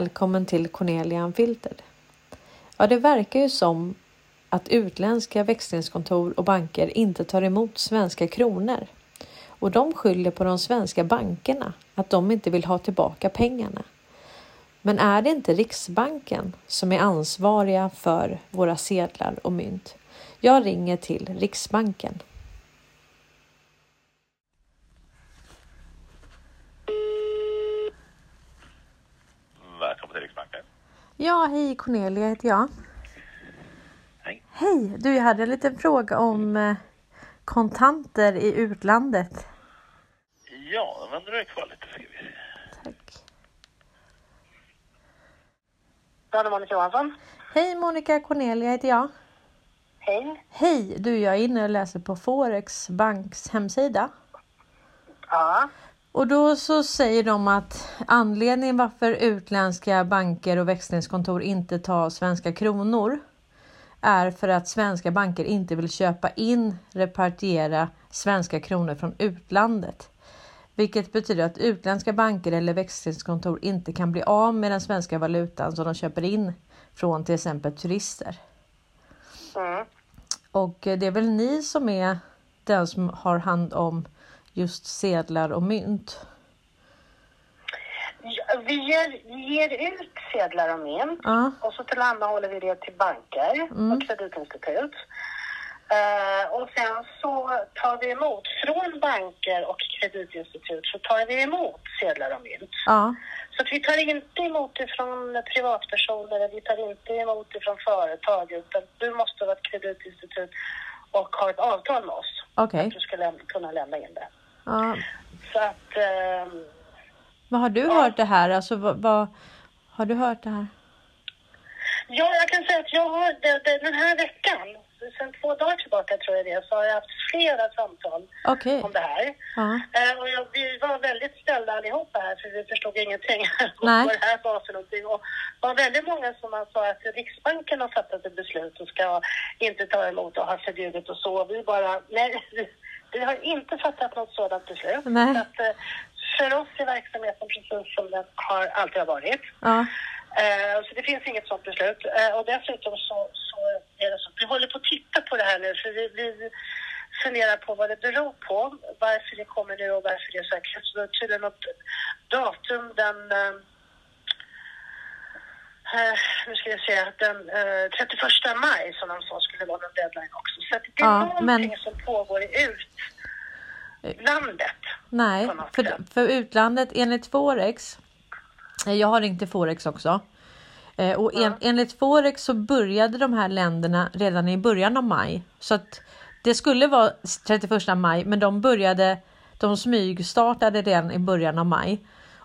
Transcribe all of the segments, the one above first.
Välkommen till Cornelia Unfiltered. Ja, det verkar ju som att utländska växlingskontor och banker inte tar emot svenska kronor och de skyller på de svenska bankerna att de inte vill ha tillbaka pengarna. Men är det inte Riksbanken som är ansvariga för våra sedlar och mynt? Jag ringer till Riksbanken. Välkommen till Riksbanken. Ja, hej Cornelia heter jag. Hej. Hej! Du, jag hade en liten fråga om eh, kontanter i utlandet. Ja, då vänder du kvar lite ska vi se. Tack. Det är Monica Johansson. Hej Monica, Cornelia heter jag. Hej. Hej! Du, jag är inne och läser på Forex Banks hemsida. Ja. Och då så säger de att anledningen varför utländska banker och växlingskontor inte tar svenska kronor är för att svenska banker inte vill köpa in, repatriera svenska kronor från utlandet. Vilket betyder att utländska banker eller växlingskontor inte kan bli av med den svenska valutan som de köper in från till exempel turister. Mm. Och det är väl ni som är den som har hand om just sedlar och mynt? Ja, Vi ger, ger ut sedlar och mynt Ja, och så tillhandahåller vi det till banker Mm. och kreditinstitut. Eh, och sen så tar vi emot, från banker och kreditinstitut så tar vi emot sedlar och mynt. ja, Så vi tar inte emot ifrån privatpersoner, vi tar inte emot ifrån företag utan du måste vara ett kreditinstitut och ha ett avtal med oss. okej. Att du ska läm- kunna lämna in det. Ja. Så att ehm, Vad har du Ja. hört det här? Alltså, vad, vad, har du hört det här? Ja, jag kan säga att jag har det, det, den här veckan, sedan två dagar tillbaka tror jag det så har jag haft flera samtal Okej. om det här. Ja. Eh, och jag, vi var väldigt ställda allihopa här för vi förstod ingenting om vad det här var för någonting. Och det var väldigt många som man sa att Riksbanken har fattat ett beslut och ska inte ta emot och har förbjudit och så. Vi bara, nej, vi, har inte fattat något sådant beslut. Nej. Så att, eh, för oss är verksamheten precis som den har alltid har varit. Ja. Eh, så det finns inget sådant beslut. Eh, och dessutom så, så är det så. Vi håller på att titta på det här nu för vi, vi funderar på vad det beror på. Varför det kommer nu och varför det är så här. Så det är tydligen något datum den eh, nu ska jag se, den eh, 31 maj som de sa skulle vara någon deadline också. Så det är Ja, någonting men- som pågår i utlandet. Nej, för, för utlandet enligt Forex. eh, Jag har ringt till Forex också. Och en, enligt Forex så började de här länderna redan i början av maj. Så att det skulle vara 31 maj, men de började. De smygstartade redan i början av maj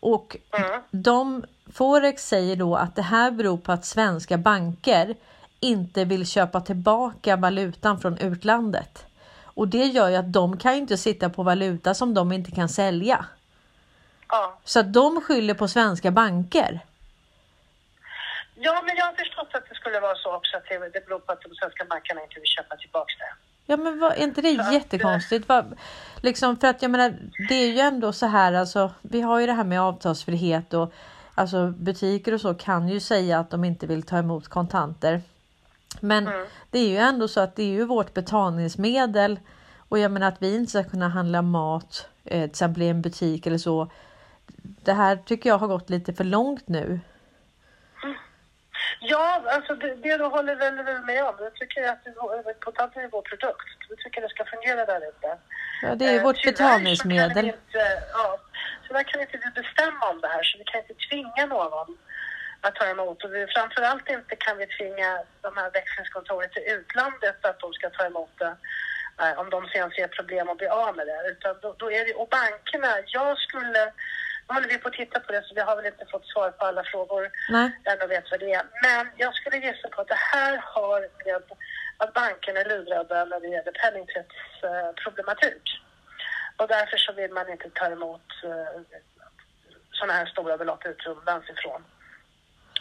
och Mm. de Forex säger då att det här beror på att svenska banker inte vill köpa tillbaka valutan från utlandet. Och det gör ju att de kan ju inte sitta på valuta som de inte kan sälja. Ja. Så att de skyller på svenska banker. ja, men jag har förstått att det skulle vara så också att det, det beror på att de svenska bankerna inte vill köpa tillbaka det. Ja men vad, är inte det Så att, jättekonstigt? Vad, liksom för att jag menar det är ju ändå så här alltså. Vi har ju det här med avtalsfrihet och alltså butiker och så kan ju säga att de inte vill ta emot kontanter. Men Mm. det är ju ändå så att det är ju vårt betalningsmedel och jag menar att vi inte ska kunna handla mat eh, till exempel i en butik eller så. Det här tycker jag har gått lite för långt nu. Ja, alltså det, det du håller väl väl med om. Jag tycker att kontanter är vår produkt. Vi tycker det ska fungera där ute. Ja, det är ju Eh, vårt betalningsmedel. Inte, ja, tyvärr kan inte vi bestämma om det här så vi kan inte tvinga någon att ta emot. Och vi, framförallt inte kan vi tvinga de här växlingskontoren till utlandet att de ska ta emot det. eh, Om de sen ser problem att bli av med det. Utan då, då är det, och bankerna, jag skulle... Håller vi på att titta på det så vi har väl inte fått svar på alla frågor Nej. än och vet vad det är. Men jag skulle gissa på att det här har med att bankerna är livrädda när det gäller penningtvättsproblematik. Och därför så vill man inte ta emot eh, sådana här stora belopp utomlands ifrån.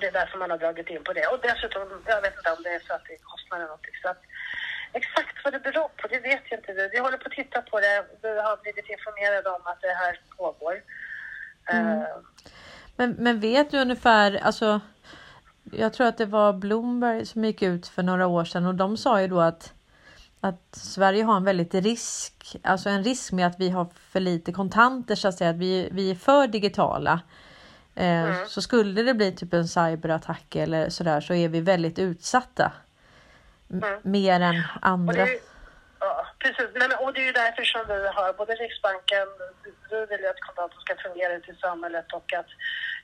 Det är därför man har dragit in på det. Och dessutom, jag vet inte om det är så att det kostar någonting. Så att, exakt vad det beror på, det vet jag inte vi. Vi håller på att titta på det. Vi har blivit informerade om att det här pågår. Mm. Eh, Men, men vet du ungefär, alltså jag tror att det var Bloomberg som gick ut för några år sedan och de sa ju då att att Sverige har en väldigt risk, alltså en risk med att vi har för lite kontanter så att säga, att vi, vi är för digitala. Eh, Mm. Så skulle det bli typ en cyberattack eller sådär så är vi väldigt utsatta. Mm. Mer än Och andra. det, ju- ja, precis. Men, och det är ju därför som vi har både Riksbanken, vi vill ju att kontanter ska fungera ute i samhället och att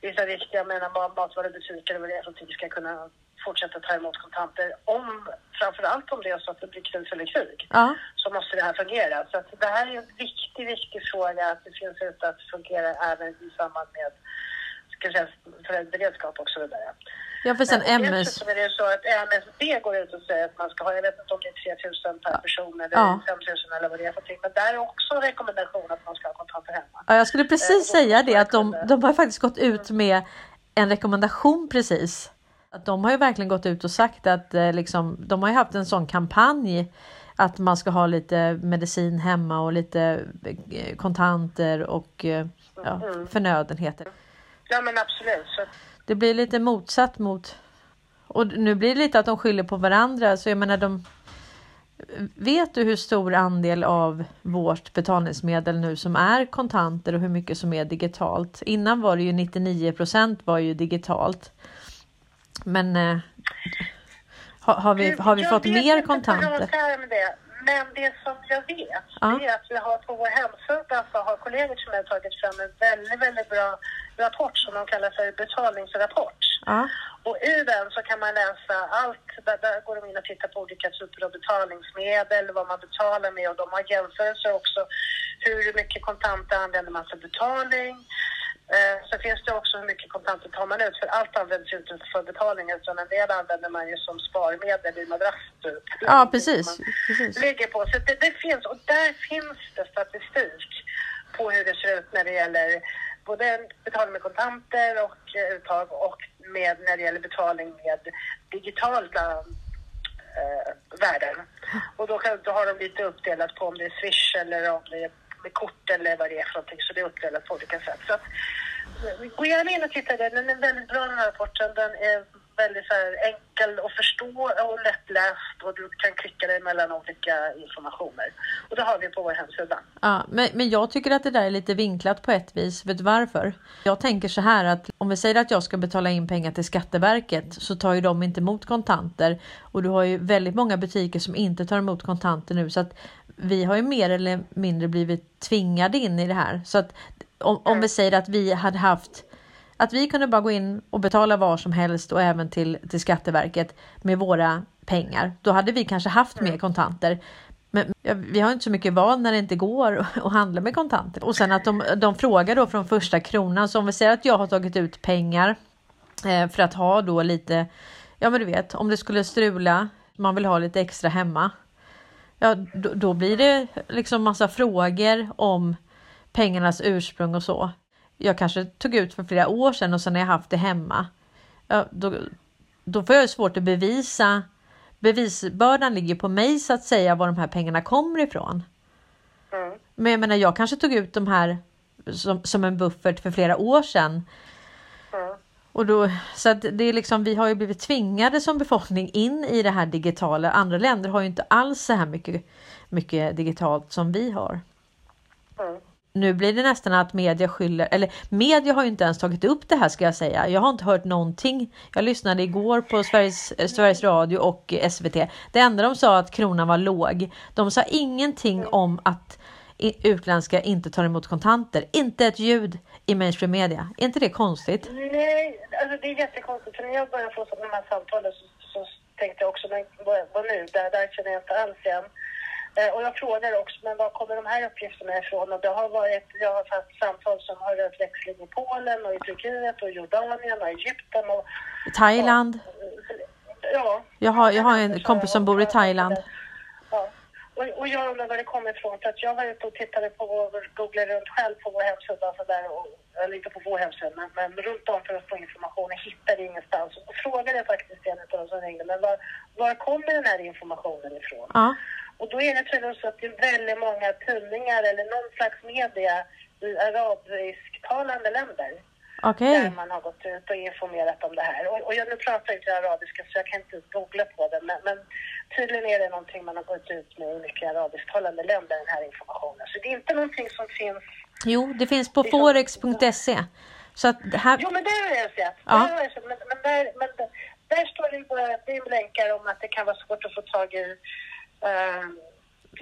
vissa viktiga menar, mat- matvarubutiker och vad det ska kunna fortsätta ta emot kontanter. Om, framförallt om det är så att det blir kris eller krig Ja, så måste det här fungera. Så att det här är en viktig, viktig fråga att det finns ute att fungera även i samband med ska säga, för beredskap och så vidare. ja för sen MS. Dessutom är det så att MSB går ut och säger att man ska ha, jag vet inte om det är 3 000 per person eller Ja. 5 000 eller vad det är för någonting. Men där är också en rekommendation att man ska ha kontanter hemma. Ja, jag skulle precis Eh, säga det att de, de har faktiskt gått ut med en rekommendation precis. Att de har ju verkligen gått ut och sagt att eh, liksom, de har ju haft en sån kampanj att man ska ha lite medicin hemma och lite eh, kontanter och ja, Mm. förnödenheter. Ja men absolut. Så, Det blir lite motsatt mot och nu blir det lite att de skyller på varandra så jag menar de Vet du hur stor andel av vårt betalningsmedel nu som är kontanter och hur mycket som är digitalt? Innan var det ju 99% var ju digitalt. Men eh, har, har vi, har vi Jag fått mer kontanter? det. Men det som jag vet Ja. är att vi har på vår hemsida så har kollegor som har tagit fram en väldigt, väldigt bra rapport som de kallar för betalningsrapport. Ja, Och i den så kan man läsa allt, där, där går de in och tittar på olika typer av betalningsmedel, vad man betalar med och de har jämförelser också. Hur mycket kontanter använder man för betalning? Eh, så finns det också hur mycket kontanter tar man ut, för allt används ju inte för betalning utan en del använder man ju som sparmedel i madrass typ. ja precis. Precis. ligger på. Så det, det finns, och där finns det statistik på hur det ser ut när det gäller både betalning med kontanter och eh, uttag och med, när det gäller betalning med digitala eh, eh, värden. Och då, kan, då har de lite uppdelat på om det är Swish eller om det är med kort eller vad det är för någonting. Så det är uppdelat på olika sätt. Så att, gå gärna in och titta där. Den är väldigt bra den här rapporten. Den är väldigt så enkel att förstå och lättläst och du kan klicka dig mellan olika informationer. Och det har vi på vår hemsida. Ja, men, men jag tycker att det där är lite vinklat på ett vis. Vet du varför? Jag tänker så här att om vi säger att jag ska betala in pengar till Skatteverket så tar ju de inte emot kontanter och du har ju väldigt många butiker som inte tar emot kontanter nu så att vi har ju mer eller mindre blivit tvingade in i det här. Så att om, om vi säger att vi hade haft att vi kunde bara gå in och betala var som helst och även till, till Skatteverket med våra pengar. Då hade vi kanske haft mer kontanter. Men vi har inte så mycket val när det inte går att handla med kontanter. Och sen att de, de frågar då från första kronan. Så om vi säger att jag har tagit ut pengar eh, för att ha då lite, ja men du vet om det skulle strula, man vill ha lite extra hemma. Ja då, då blir det liksom massa frågor om pengarnas ursprung och så. Jag kanske tog ut för flera år sedan och sen har jag haft det hemma. Ja, då, då får jag ju svårt att bevisa. Bevisbördan ligger på mig så att säga var de här pengarna kommer ifrån. Mm. Men jag menar, jag kanske tog ut de här som, som en buffert för flera år sedan. Mm. Och då, så att det är liksom, vi har ju blivit tvingade som befolkning in i det här digitala. Andra länder har ju inte alls så här mycket, mycket digitalt som vi har. Mm. Nu blir det nästan att media skyller, eller media har ju inte ens tagit upp det här ska jag säga. Jag har inte hört någonting. Jag lyssnade igår på Sveriges, eh, Sveriges Radio och eh, SVT. Det enda de sa att kronan var låg. De sa ingenting om att utländska inte tar emot kontanter. Inte ett ljud i mainstream media. Är inte det konstigt? Nej, alltså det är jättekonstigt. För när jag började få de här samtalen så, så tänkte jag också, men vad, vad nu? Där, där känner jag inte alls igen. Eh, och jag frågar också, men var kommer de här uppgifterna ifrån? Och det har varit, jag har haft samtal som har rört växling i Polen och i Turkiet och Jordanien och Egypten och... Thailand. Ja. Jag har, jag har en kompis som bor i Thailand. Ja. Och, och jag undrar var det kommer ifrån. För att jag var ute och tittade på, vår- googlade runt själv på vår hemsida. och Så där, och, eller inte på vår hemsida, men, men runt om för att få information. Jag hittade ingenstans. Och frågade faktiskt en av dem som ringde, men var, var kommer den här informationen ifrån? Ja, Och då är det tydligen så att det är väldigt många tidningar eller någon slags media i arabisktalande länder Okej. Där man har gått ut och informerat om det här. Och, och jag, nu pratar inte jag arabiska så jag kan inte googla på det. Men, men tydligen är det någonting man har gått ut med i mycket arabisktalande länder, den här informationen. Så det är inte någonting som finns Jo, det finns på Liksom- forex.se. Så att det här... Jo, men det har jag sett. Ja. Jag sett. Men, men, där, men där- står det ju bara det länkar om att det kan vara svårt att få tag i, eh,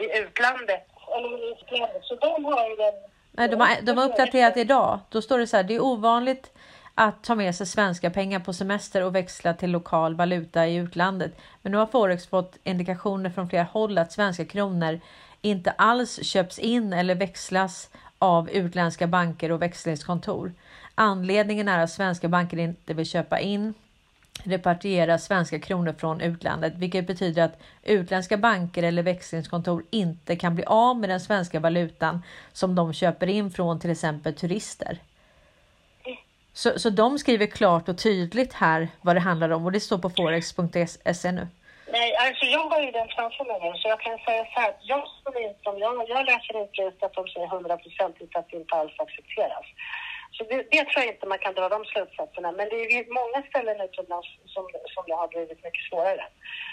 i utlandet. Eller i utlandet. Så de har ju den... Nej, de, har, de har uppdaterat idag. Då står det så här. Det är ovanligt att ta med sig svenska pengar på semester och växla till lokal valuta i utlandet. Men nu har Forex fått indikationer från flera håll att svenska kronor inte alls köps in eller växlas av utländska banker och växlingskontor. Anledningen är att svenska banker inte vill köpa in repatriera svenska kronor från utlandet, vilket betyder att utländska banker eller växlingskontor inte kan bli av med den svenska valutan som de köper in från till exempel turister. Så, så de skriver klart och tydligt här vad det handlar om och det står på forex.se nu. Nej, alltså jag har ju den framför mig nu så jag kan säga så här. Jag, inte, jag, jag läser inte ut att de säger hundraprocentigt att det inte alls accepteras. Så det, det tror jag inte man kan dra de slutsatserna. Men det är ju många ställen utomlands som, som det har blivit mycket svårare.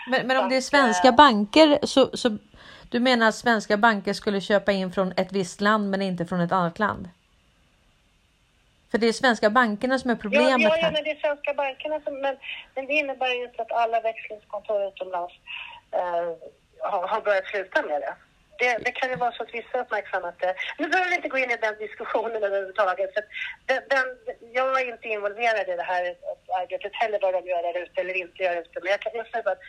Men, men om det är svenska banker så, så du menar att svenska banker skulle köpa in från ett visst land men inte från ett annat land? För det är svenska bankerna som är Ja, problemet ja, ja, här. men det är svenska bankerna som, men, men det innebär ju inte att alla växlingskontor utomlands eh, har, har börjat sluta med det. Det. Det kan ju vara så att vissa uppmärksammat det. Nu behöver vi inte gå in i den diskussionen överhuvudtaget. För den, den, jag är inte involverad i det här arbetet heller, vad de gör där ute eller inte gör ute. Men jag kan säga att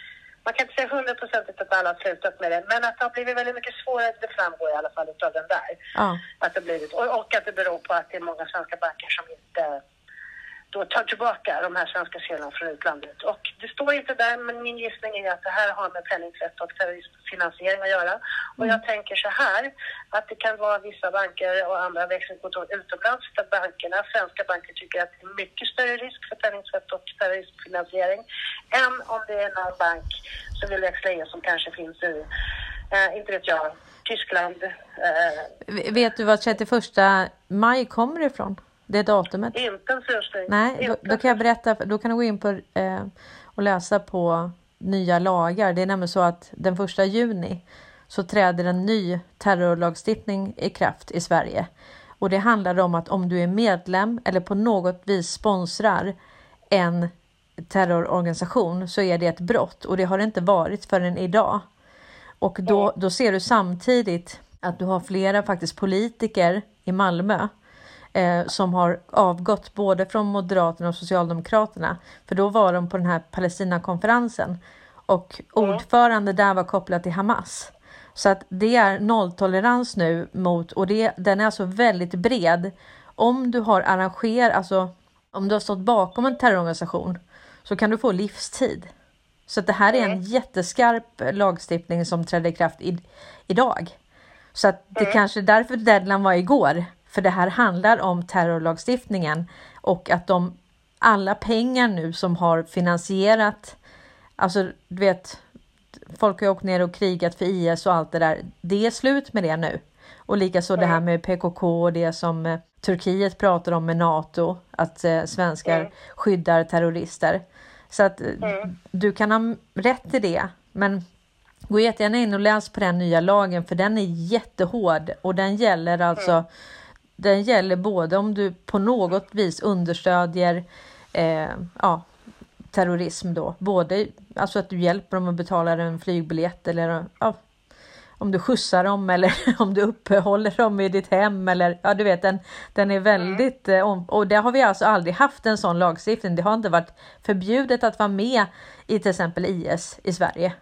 man kan inte säga hundraprocentigt att alla har slutat med det, men att det har blivit väldigt mycket svårare, det framgår i alla fall av den där. Ja. Att det blivit, och, och att det beror på att det är många svenska banker som inte då tar tillbaka de här svenska sedlarna från utlandet. Och det står inte där, men min gissning är att det här har med penningtvätt och terroristfinansiering att göra. Och jag tänker så här, att det kan vara vissa banker och andra växlingskontor utomlands där bankerna, svenska banker, tycker att det är mycket större risk för penningtvätt och terroristfinansiering än om det är någon bank som vill växla in som kanske finns i, eh, inte vet jag, Tyskland, eh, Vet du vad 31 maj kommer ifrån? Det datumet? inte en surströmming. Nej, då, då kan jag berätta. Då kan du gå in på eh, och läsa på nya lagar. Det är nämligen så att den första juni så träder en ny terrorlagstiftning i kraft i Sverige. Och det handlar om att om du är medlem eller på något vis sponsrar en terrororganisation så är det ett brott och det har det inte varit förrän idag. Och då, då ser du samtidigt att du har flera faktiskt politiker i Malmö eh, som har avgått både från Moderaterna och Socialdemokraterna. För då var de på den här Palestinakonferensen och ordförande där var kopplad till Hamas. Så att det är nolltolerans nu mot, och det, den är alltså väldigt bred. Om du har arrangerat, alltså om du har stått bakom en terrororganisation så kan du få livstid. Så det här är en jätteskarp lagstiftning som trädde i kraft i, idag. Så att det kanske är därför deadline var igår. För det här handlar om terrorlagstiftningen och att de alla pengar nu som har finansierat, alltså du vet, folk har åkt ner och krigat för IS och allt det där. Det är slut med det nu. Och likaså det här med PKK och det som eh, Turkiet pratar om med NATO, att eh, svenskar skyddar terrorister. Så att du kan ha rätt i det, men gå jättegärna in och läs på den nya lagen för den är jättehård och den gäller alltså den gäller både om du på något vis understödjer eh, ja, terrorism då, både alltså att du hjälper dem att betala en flygbiljett eller ja, om du skjutsar dem eller om du uppehåller dem i ditt hem eller ja du vet den, den är väldigt mm. och det har vi alltså aldrig haft en sån lagstiftning. Det har inte varit förbjudet att vara med i till exempel IS i Sverige.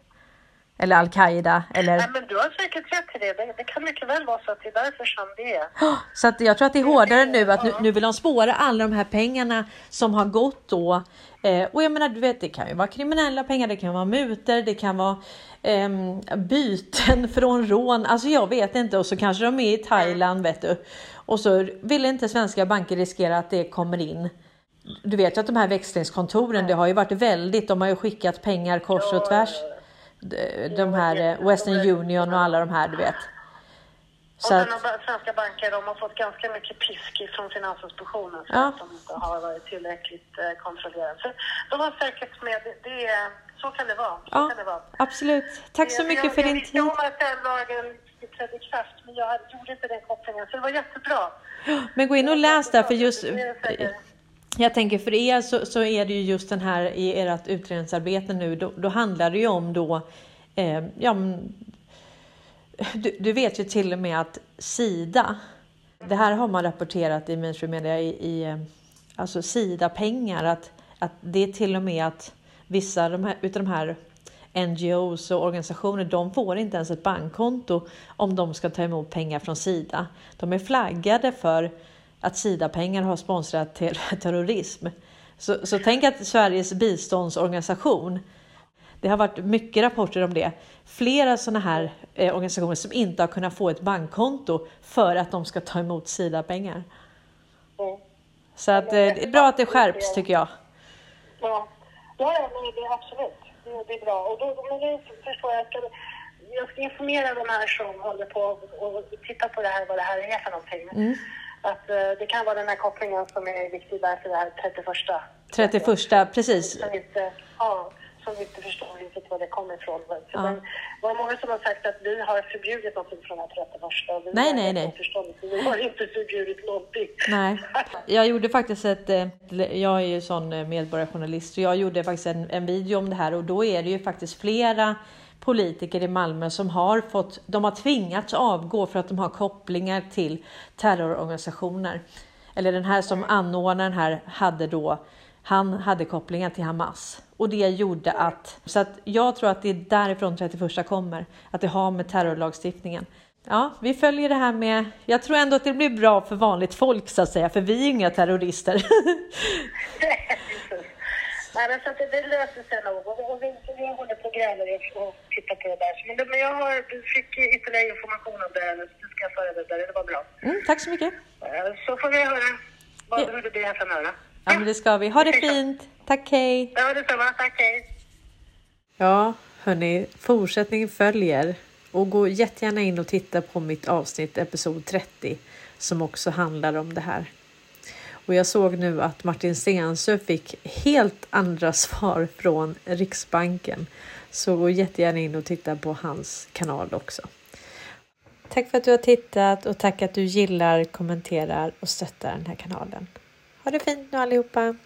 Eller Al-Qaida eller Nej, men du har säkert rätt i det. det. Det kan mycket väl vara så att det är därför som det är. Så att jag tror att det är hårdare nu att nu, nu vill de spåra alla de här pengarna som har gått då. Eh, och jag menar, du vet, det kan ju vara kriminella pengar, det kan vara mutor, det kan vara ehm, byten från rån. Alltså jag vet inte och så kanske de är i Thailand vet du. Och så vill inte svenska banker riskera att det kommer in. Du vet ju att de här växlingskontoren, det har ju varit väldigt, de har ju skickat pengar kors och tvärs. De- här eh, Western Union och alla de här, du vet. Och Så sen att, har svenska banker de har fått ganska mycket pisk från Finansinspektionen för Ja. att de inte har varit tillräckligt eh, kontrollerade. Så de har säkert med, det, är, så kan det vara. Så ja, kan det vara. absolut. Tack så Jag- mycket jag, för jag din visste tid. om att den lagen trädde i kraft, men jag gjorde inte den kopplingen. Så det var jättebra. Men gå in och läs där för just jag tänker för er så, så är det ju just den här i ert utredningsarbete nu, då, då handlar det ju om då, eh, ja du, du vet ju till och med att Sida, det här har man rapporterat i mainstream media i, i eh, alltså Sida-pengar, att, att det är till och med att vissa av de här, utav de här NGOs och organisationer, de får inte ens ett bankkonto om de ska ta emot pengar från Sida. De är flaggade för att Sida-pengar har sponsrat till terrorism. Så, så tänk att Sveriges biståndsorganisation, det har varit mycket rapporter om det, flera sådana här eh, organisationer som inte har kunnat få ett bankkonto för att de ska ta emot Sida-pengar. Mm. Så att, eh, det är bra att det skärps tycker jag. Ja, ja, det är absolut. Det, är bra. Och då, men det förstår jag. Ska, jag ska informera de här som håller på och, titta på det här, vad det här är för någonting. Att eh, det kan vara den här kopplingen som är viktig där för det här 31. 31, precis. Som inte, ja, som inte förstår riktigt var det kommer ifrån. Så Ja. den, det var många som har sagt att vi har förbjudit någonting från den här 31. och vi Nej, nej, nej. Vi har inte förbjudit någonting. Nej, jag gjorde faktiskt ett, eh, jag är ju sån eh, medborgarjournalist, så jag gjorde faktiskt en, en video om det här och då är det ju faktiskt flera politiker i Malmö som har fått, de har tvingats avgå för att de har kopplingar till terrororganisationer. Eller den här som anordnaren här hade då, han hade kopplingar till Hamas. Och det gjorde att, så att jag tror att det är därifrån 31 kommer, att det har med terrorlagstiftningen. Ja, vi följer det här med, jag tror ändå att det blir bra för vanligt folk så att säga, för vi är ju inga terrorister. Nej, men så att det, det löser sig nog. Och, och vi, vi håller på och gräver och tittar på det där. Men, det, men jag har, fick ytterligare information om det här, så det ska jag föra vidare. Det var bra. Mm, tack så mycket. Eh, Så får vi höra vad, Ja. hur det blir här framöver. Ja, men det ska vi. Ha det fint. Tack, hej. Ja, detsamma. Tack, hej. Ja, hörni, fortsättningen följer. Och gå jättegärna in och titta på mitt avsnitt, episod 30, som också handlar om det här. Och jag såg nu att Martin Stensö fick helt andra svar från Riksbanken. Så gå jättegärna in och titta på hans kanal också. Tack för att du har tittat och tack att du gillar, kommenterar och stöttar den här kanalen. Ha det fint nu allihopa!